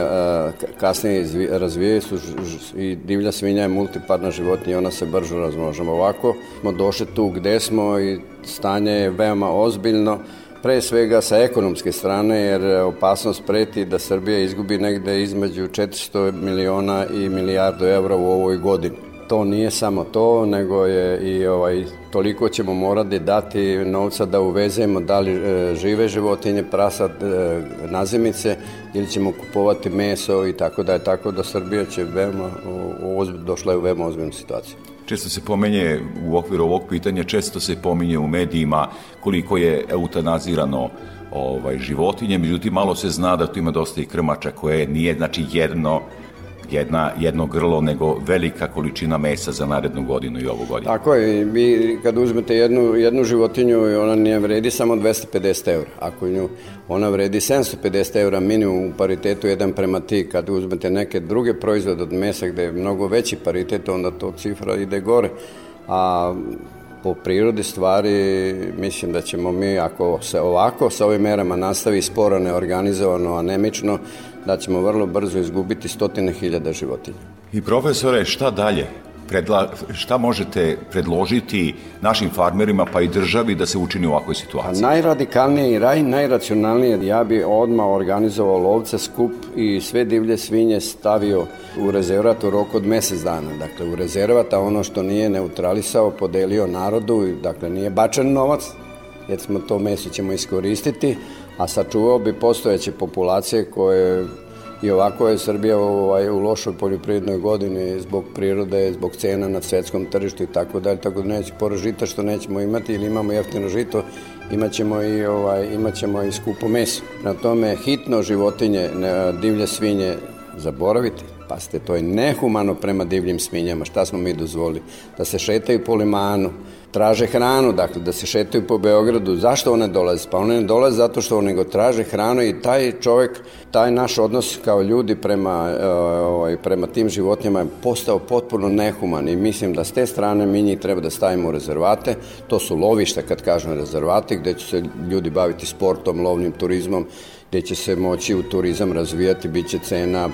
kasnije razvijaju su i divlja svinja je multiparna životinja i ona se brže razmnožava. Ovako smo došli tu gde smo i stanje je veoma ozbiljno pre svega sa ekonomske strane, jer opasnost preti da Srbija izgubi negde između 400 miliona i milijardu evra u ovoj godini. to nije samo to, nego je i ovaj, toliko ćemo morati dati novca da uvezemo da li e, žive životinje, prasad, e, nazemice ili ćemo kupovati meso i tako da je tako da Srbija će veoma, došla je u veoma ozbiljnu situaciju. Često se pomenje u okviru ovog pitanja, često se pominje u medijima koliko je eutanazirano ovaj, životinje, međutim malo se zna da tu ima dosta i krmača koje nije, znači jedno jedna, jedno grlo, nego velika količina mesa za narednu godinu i ovu godinu. Tako je, vi kad uzmete jednu, jednu životinju, ona nije vredi samo 250 eura. Ako nju, ona vredi 750 eura minimum u paritetu jedan prema ti. Kad uzmete neke druge proizvode od mesa gde je mnogo veći paritet, onda to cifra ide gore. A po prirodi stvari mislim da ćemo mi, ako se ovako sa ovim merama nastavi sporo, neorganizovano, anemično, da ćemo vrlo brzo izgubiti stotine hiljada životinja. I profesore, šta dalje? Predla, šta možete predložiti našim farmerima pa i državi da se učini u ovakvoj situaciji? A najradikalnije i raj, najracionalnije, ja bi odmah organizovao lovce, skup i sve divlje svinje stavio u rezervat u roku od mesec dana. Dakle, u rezervat, a ono što nije neutralisao, podelio narodu, dakle, nije bačen novac, jer smo to meso ćemo iskoristiti, a sačuvao bi postojeće populacije koje i ovako je Srbija ovaj, u lošoj poljoprivrednoj godini zbog prirode, zbog cena na svetskom tržištu i tako dalje, tako da neće pored žita što nećemo imati ili imamo jeftino žito, imaćemo i, ovaj, imaćemo i skupo meso. Na tome hitno životinje, divlje svinje zaboraviti, Pazite, to je nehumano prema divljim svinjama. Šta smo mi dozvolili? Da se šetaju po limanu, traže hranu, dakle, da se šetaju po Beogradu. Zašto one dolaze? Pa one ne dolaze zato što one go traže hranu i taj čovek, taj naš odnos kao ljudi prema, e, ovaj, prema tim životinjama je postao potpuno nehuman i mislim da s te strane mi njih treba da stavimo u rezervate. To su lovišta, kad kažem rezervate, gde će se ljudi baviti sportom, lovnim turizmom, gde će se moći u turizam razvijati, bit će cena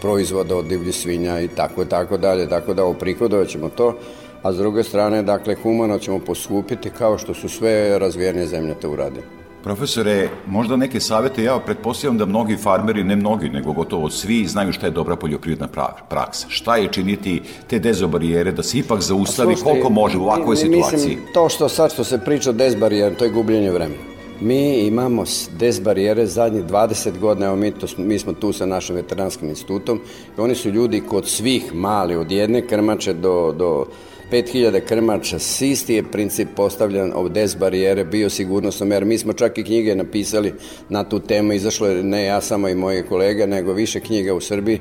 proizvoda od divlji svinja i tako i tako dalje, tako da oprihodovat ćemo to, a s druge strane, dakle, humano ćemo poskupiti kao što su sve razvijene zemlje to uradili. Profesore, možda neke savete, ja pretpostavljam da mnogi farmeri, ne mnogi, nego gotovo svi, znaju šta je dobra poljoprivredna praksa. Šta je činiti te dezobarijere da se ipak zaustavi Slušaj, koliko može u ovakvoj situaciji? Mislim, to što sad što se priča o dezbarijere, to je gubljenje vremena. Mi imamo des barijere zadnjih 20 godina, evo mi, to, mi smo tu sa našim veteranskim institutom i oni su ljudi kod svih mali, od jedne krmače do, do 5000 krmača, isti je princip postavljan od des barijere, biosigurnosno mer. Mi smo čak i knjige napisali na tu temu, izašlo je ne ja samo i moje kolege, nego više knjiga u Srbiji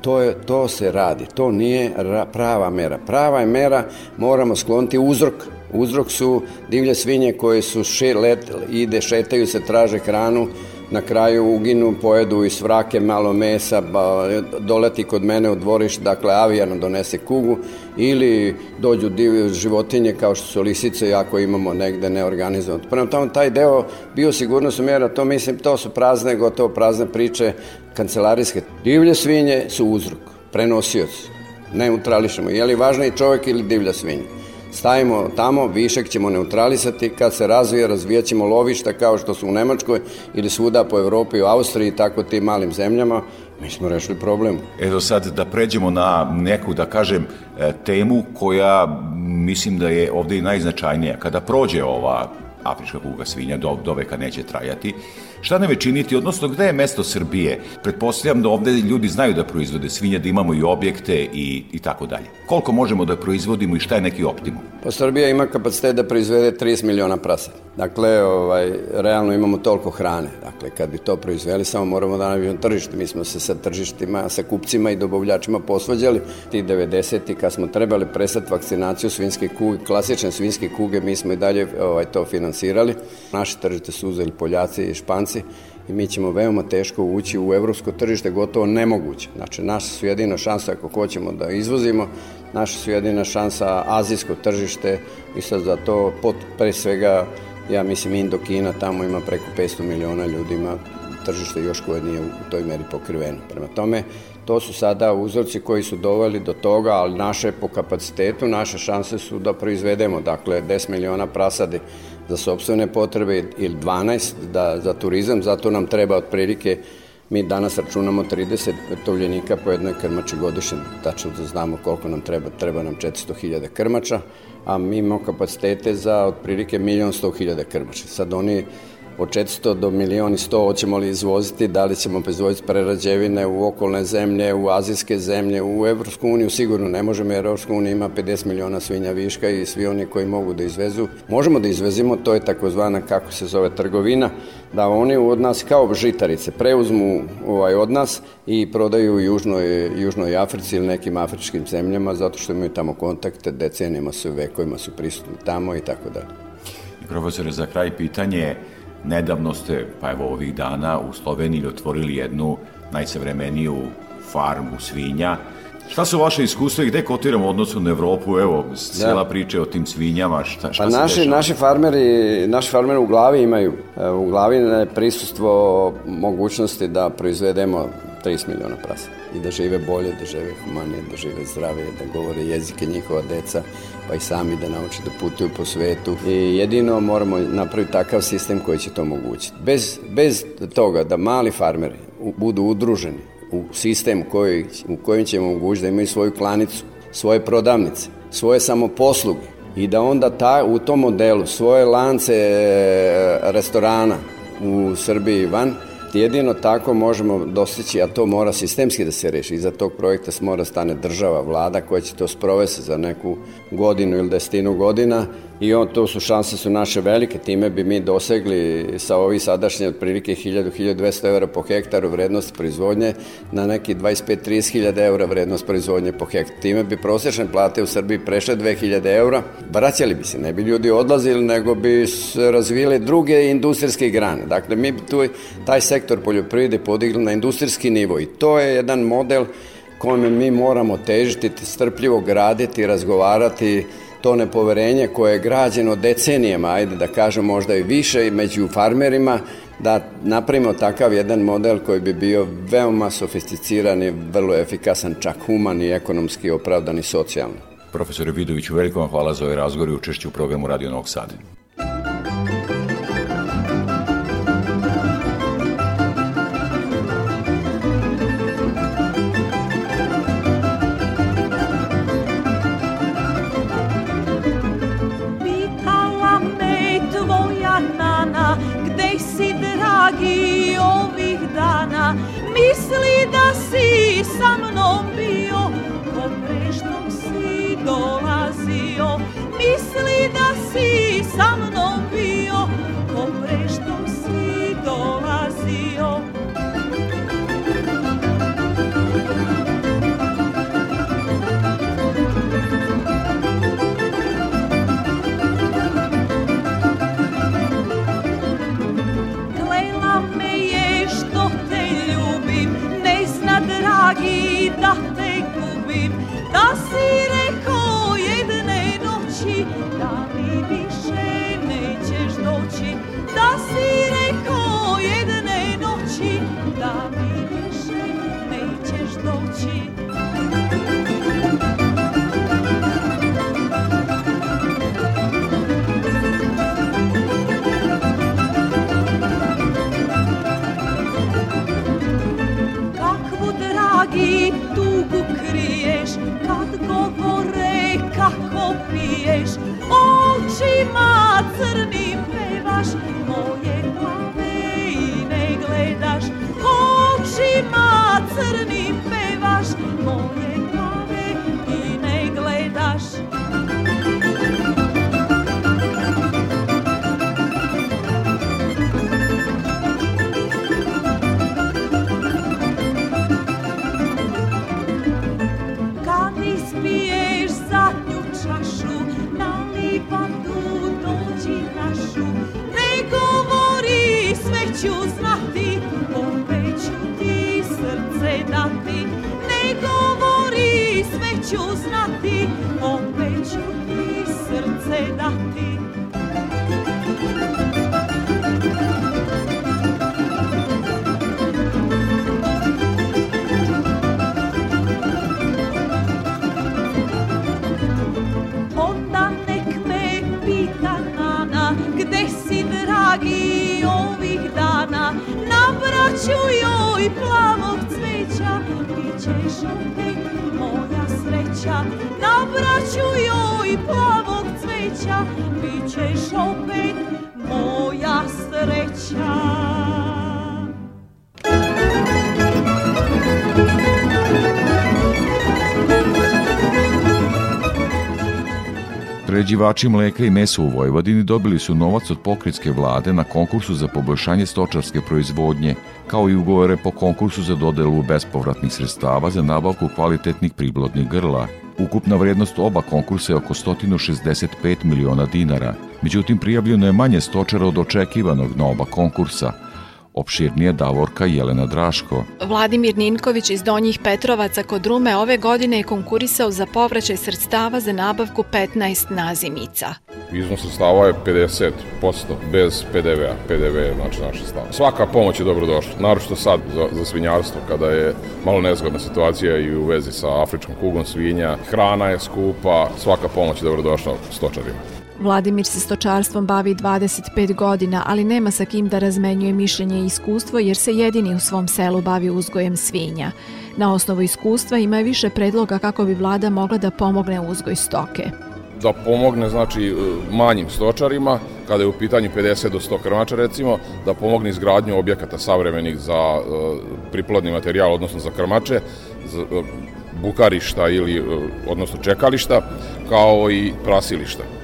to, je, to se radi, to nije prava mera. Prava je mera, moramo skloniti uzrok Uzrok su divlje svinje koje su še, let, ide, šetaju se, traže hranu, na kraju uginu, pojedu iz vrake malo mesa, ba, doleti kod mene u dvorište, dakle avijano donese kugu, ili dođu divlje životinje kao što su lisice, ako imamo negde neorganizovano. Prema tome, taj deo biosigurnost mjera, to mislim, to su prazne, gotovo prazne priče kancelarijske. Divlje svinje su uzrok, prenosioc, neutrališemo. Je li važno i čovjek ili divlja svinja? stavimo tamo, višak ćemo neutralisati, kad se razvije, razvijat ćemo lovišta kao što su u Nemačkoj ili svuda po Evropi, u Austriji, tako tim malim zemljama, mi smo rešili problem. Evo sad da pređemo na neku, da kažem, e, temu koja mislim da je ovde i najznačajnija. Kada prođe ova afrička kuga svinja, do, do veka neće trajati, Šta nam je činiti, odnosno gde je mesto Srbije? Pretpostavljam da ovde ljudi znaju da proizvode svinje, da imamo i objekte i, i tako dalje. Koliko možemo da proizvodimo i šta je neki optimum? Pa Srbija ima kapacitet da proizvede 30 miliona prasa. Dakle, ovaj, realno imamo toliko hrane. Dakle, kad bi to proizveli, samo moramo da navijem tržište. Mi smo se sa tržištima, sa kupcima i dobavljačima posvađali. Ti 90. kad smo trebali prestati vakcinaciju svinske kuge, klasične svinske kuge, mi smo i dalje ovaj, to finansirali. Naše tržište su uzeli Poljaci i Španci i mi ćemo veoma teško ući u evropsko tržište, gotovo nemoguće. Znači, naša su jedina šansa ako hoćemo da izvozimo, naša su jedina šansa azijsko tržište i sad za to pot, pre svega ja mislim Indokina tamo ima preko 500 miliona ljudi, ima tržište još koje nije u toj meri pokriveno. Prema tome, to su sada uzorci koji su doveli do toga, ali naše po kapacitetu, naše šanse su da proizvedemo, dakle 10 miliona prasadi za sobstvene potrebe ili 12 da, za turizam, zato nam treba otprilike Mi danas računamo 30 tovljenika po jednoj krmači godišnje, tačno da znamo koliko nam treba, treba nam 400.000 krmača, a mi imamo kapacitete za otprilike 1.100.000 krmača. Sad oni od 400 do milioni 100 hoćemo li izvoziti, da li ćemo proizvoditi prerađevine u okolne zemlje, u azijske zemlje, u Evropsku uniju, sigurno ne možemo jer Evropska unija ima 50 miliona svinja viška i svi oni koji mogu da izvezu. Možemo da izvezimo, to je takozvana, kako se zove, trgovina, da oni od nas kao žitarice preuzmu ovaj od nas i prodaju u Južnoj, Južnoj Africi ili nekim afričkim zemljama zato što imaju tamo kontakte, decenijama su, vekovima su prisutni tamo i tako dalje. Profesore, za kraj pitanje, Nedavno ste, pa evo ovih dana, u Sloveniji otvorili jednu najsavremeniju farmu svinja. Šta su vaše iskustva i gde kotiramo odnosu na Evropu? Evo, cijela da. priča o tim svinjama, šta, šta pa se naši, dešava? naši farmeri, naši farmeri u glavi imaju, u glavi je prisustvo mogućnosti da proizvedemo 30 miliona prasa i da žive bolje, da žive humanije, da žive zdrave, da govore jezike njihova deca, pa i sami da nauče da putuju po svetu. I jedino moramo napraviti takav sistem koji će to omogućiti. Bez, bez toga da mali farmeri budu udruženi u sistem koji, u kojim ćemo omogućiti da imaju svoju klanicu, svoje prodavnice, svoje samoposluge i da onda ta, u tom modelu svoje lance e, restorana u Srbiji i van Jedino tako možemo dostići, a to mora sistemski da se reši. Iza tog projekta mora stane država, vlada koja će to sprovesti za neku godinu ili desetinu godina i on, to su šanse su naše velike, time bi mi dosegli sa ovih sadašnje otprilike 1000-1200 evra po hektaru vrednost proizvodnje na neki 25-30 hiljada evra vrednost proizvodnje po hektaru. Time bi prosječne plate u Srbiji prešle 2000 evra, vraćali bi se, ne bi ljudi odlazili, nego bi se razvile druge industrijske grane. Dakle, mi bi tu, taj sektor poljoprivrede podigli na industrijski nivo i to je jedan model kome mi moramo težiti, strpljivo graditi, razgovarati, to nepoverenje koje je građeno decenijama, ajde da kažem možda i više i među farmerima, da napravimo takav jedan model koji bi bio veoma sofisticiran i vrlo efikasan, čak human i ekonomski opravdan i socijalno. Profesor Vidović, veliko vam hvala za ovaj razgovor i učešću u programu Radio Novog Sada. Misli da si sa mnom bio Ko prešto si dolazio. Misli da si sa mnom bio Ko prešto ću znati, opet ću ti srce dati. Onda nek me pita Nana, gde si dragi ovih dana, nabraću joj ćeš opet sreća Na braću joj plavog cveća Bit ćeš opet moja sreća Pređivači mleka i mesa u Vojvodini dobili su novac od pokritske vlade na konkursu za poboljšanje stočarske proizvodnje, kao i ugovore po konkursu za dodelu bespovratnih sredstava za nabavku kvalitetnih priblodnih grla. Ukupna vrednost oba konkursa je oko 165 miliona dinara. Međutim, prijavljeno je manje stočara od očekivanog na oba konkursa – opširnije Davorka Jelena Draško. Vladimir Ninković iz Donjih Petrovaca kod Rume ove godine je konkurisao za povraćaj sredstava za nabavku 15 nazimica. Iznos sredstava je 50% bez PDV-a. PDV je znači naša stava. Svaka pomoć je dobro došla, naročito sad za, za svinjarstvo, kada je malo nezgodna situacija i u vezi sa afričkom kugom svinja. Hrana je skupa, svaka pomoć je dobro došla stočarima. Vladimir se stočarstvom bavi 25 godina, ali nema sa kim da razmenjuje mišljenje i iskustvo jer se jedini u svom selu bavi uzgojem svinja. Na osnovu iskustva ima više predloga kako bi vlada mogla da pomogne uzgoj stoke. Da pomogne znači manjim stočarima, kada je u pitanju 50 do 100 krmača recimo, da pomogne izgradnju objekata savremenih za priplodni materijal, odnosno za krmače, za bukarišta ili odnosno čekališta, kao i prasilišta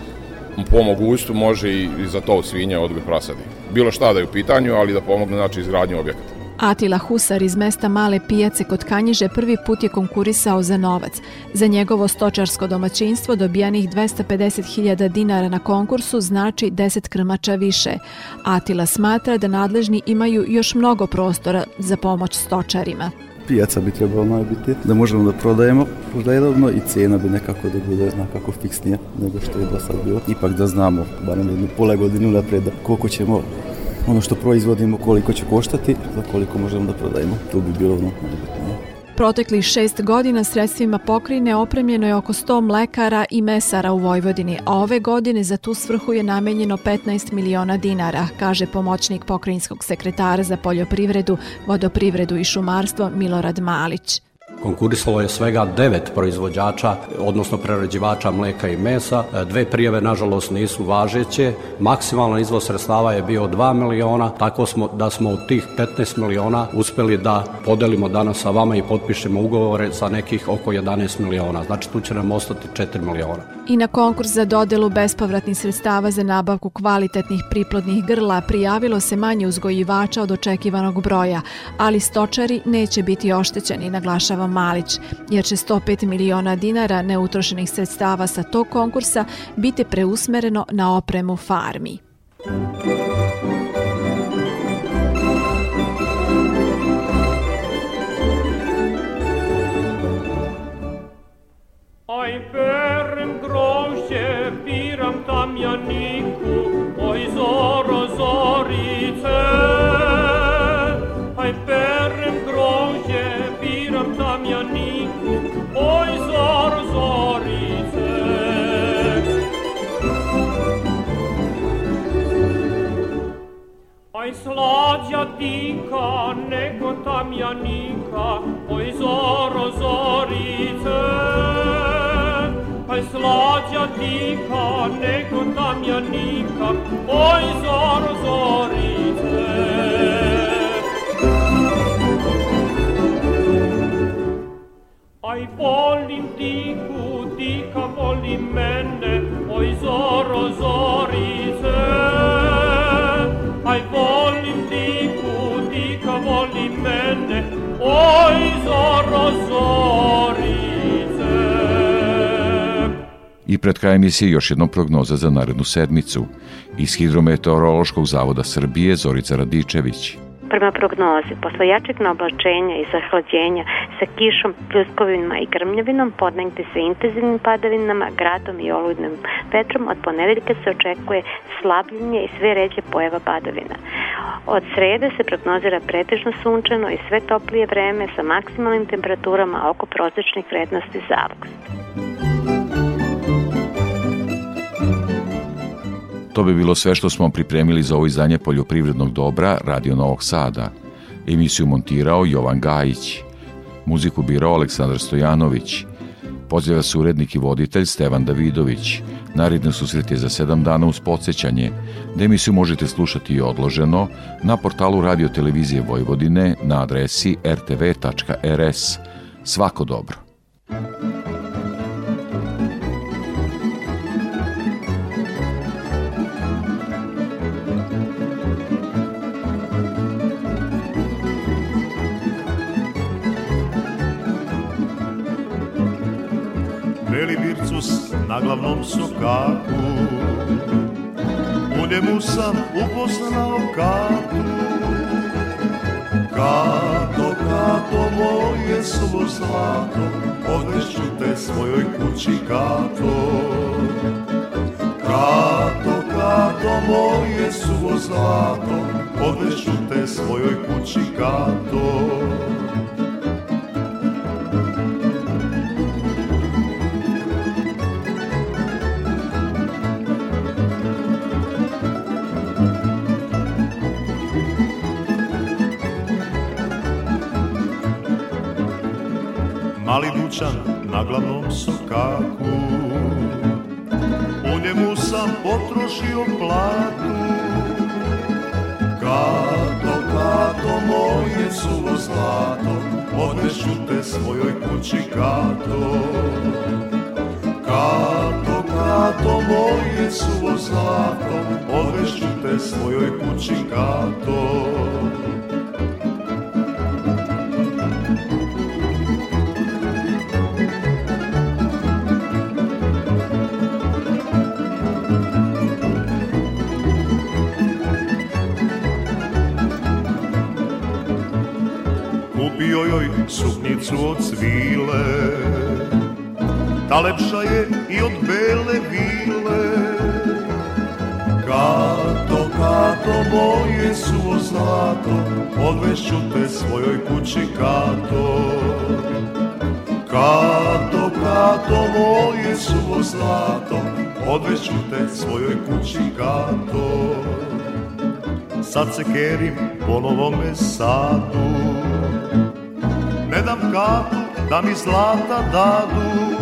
po mogućstvu može i, za to svinje odgoj prasadi. Bilo šta da je u pitanju, ali da pomogne znači izgradnju objekata. Atila Husar iz mesta Male pijace kod Kanjiže prvi put je konkurisao za novac. Za njegovo stočarsko domaćinstvo dobijanih 250.000 dinara na konkursu znači 10 krmača više. Atila smatra da nadležni imaju još mnogo prostora za pomoć stočarima pijaca bi trebalo najbiti, da možemo da prodajemo redovno i cena bi nekako da bude nekako fiksnija nego što je do sad bilo. Ipak da znamo, barem jednu pole godinu napred, koliko ćemo ono što proizvodimo, koliko će koštati, za koliko možemo da prodajemo. To bi bilo ono najbitnije. Proteklih šest godina sredstvima pokrine opremljeno je oko 100 mlekara i mesara u Vojvodini, a ove godine za tu svrhu je namenjeno 15 miliona dinara, kaže pomoćnik pokrinjskog sekretara za poljoprivredu, vodoprivredu i šumarstvo Milorad Malić. Konkurisalo je svega devet proizvođača, odnosno prerađivača mleka i mesa. Dve prijeve, nažalost, nisu važeće. Maksimalan izvoz sredstava je bio 2 miliona, tako smo da smo od tih 15 miliona uspeli da podelimo danas sa vama i potpišemo ugovore sa nekih oko 11 miliona. Znači tu će nam ostati 4 miliona. I na konkurs za dodelu bespovratnih sredstava za nabavku kvalitetnih priplodnih grla prijavilo se manje uzgojivača od očekivanog broja, ali stočari neće biti oštećeni, naglašava Malić, jer će 105 miliona dinara neutrošenih sredstava sa tog konkursa biti preusmereno na opremu farmi. Grožđe, piram tamjaniku, oj zoro zorice. Aj perem grožđe, piram tamjaniku, oj zoro zorice. Aj slađa dika, nego tamjanika, oj zoro zorice. Ai slagia tica, necuta mia nica, oi zor zorite. Ai volim dicu, dica volim mene, oi zor zorite. Ai volim dicu, dica volim mene, oi zor zorite. I pred krajem emisije još jednom prognoza za narednu sedmicu. Iz Hidrometeorološkog zavoda Srbije Zorica Radičević. Prema prognozi, posle jačeg naoblačenja i zahlađenja sa kišom, pljuskovima i grmljavinom, podnegde se intenzivnim padavinama, gradom i oludnim vetrom, od ponedeljka se očekuje slabljenje i sve ređe pojava padavina. Od srede se prognozira pretežno sunčano i sve toplije vreme sa maksimalnim temperaturama oko prosečnih vrednosti za avgust. To bi bilo sve što smo pripremili za ovo izdanje poljoprivrednog dobra Radio Novog Sada. Emisiju montirao Jovan Gajić. Muziku birao Aleksandar Stojanović. Pozdravlja se urednik i voditelj Stevan Davidović. Naredni susret je za sedam dana uz podsjećanje, da emisiju možete slušati i odloženo na portalu Radio Televizije Vojvodine na adresi rtv.rs. Svako dobro. Na glavnom sokaku U njemu sam upoznao Katu Kato, Kato, moje suvo zlato Odneću te svojoj kući, Kato. Kato, Kato, moje suvo zlato Odneću te svojoj kući, Kato glavnom sokaku U njemu sam potrošio platu. Kato, kato, moje suvo zlato Odneću te svojoj kući, kato. Kato, kato, moje suvo zlato Odneću te svojoj kući, kato suknicu od svile. Ta lepša je i od bele vile. Kato, kato, moje suvo zlato Odvešću te svojoj kući, kato. Kato, kato, moje suvo zlato Odvešću te svojoj kući, kato. Sad se kerim po novome sadu Ne dam katu da mi zlata dadu.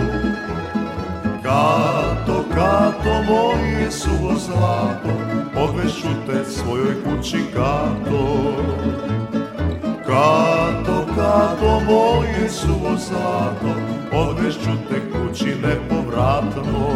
Kato, kato, moje suvo zlato Odvešću te svojoj kući, kato. Kato, kato, moje suvo zlato Odvešću te kući nepovratno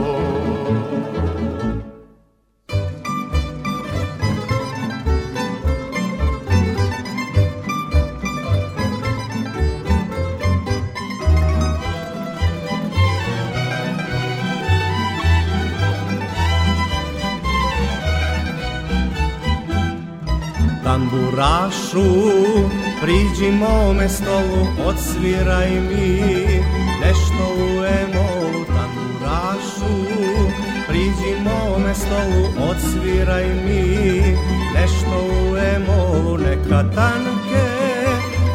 Tamburašu, priđi mome stolu, odsviraj mi nešto u emolu. Tamburašu, priđi mome stolu, odsviraj mi nešto u emolu. Neka tanke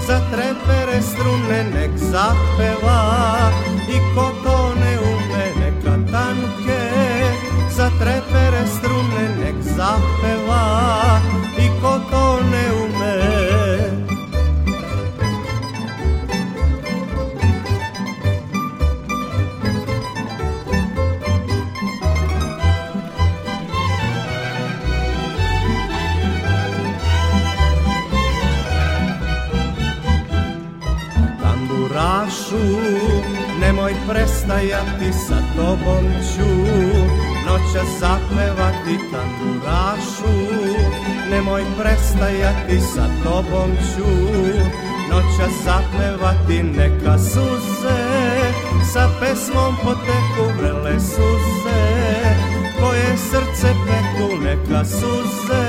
za trepere strune nek zapeva i ko to ne ume neka tanke za trepere strune nek zapeva i ko to ne ume nemoj prestajati sa tobom ću Noća zapevati tamburašu Nemoj prestajati sa tobom ću Noća zapevati neka suze Sa pesmom poteku vrele suze Koje srce peku neka suze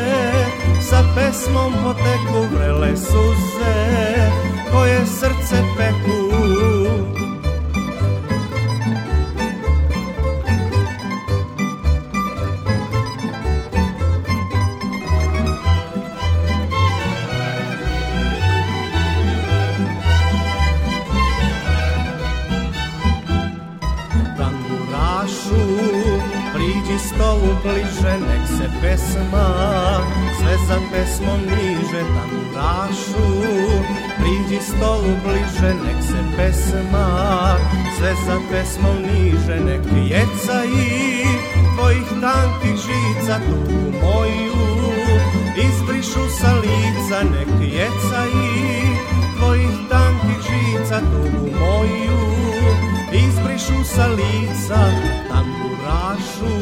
Sa pesmom poteku vrele suze Koje srce peku pesma Sve za pesmom niže tamburašu Priđi stolu bliže, nek se pesma Sve za pesmom niže nek jeca i Tvojih tankih žica tugu moju. Izbrišu sa lica nek jeca i Tvojih tankih žica tugu moju Izbrišu sa lica tamburašu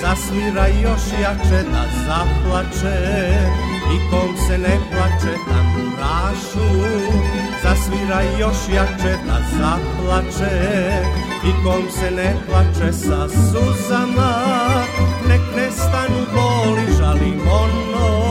Zasvira još jače da zaplače. I kom se ne plače tamburašu Zasvira još jače da zaplače. I kom se ne plače sa suzama Nek nestanu boli žalim ono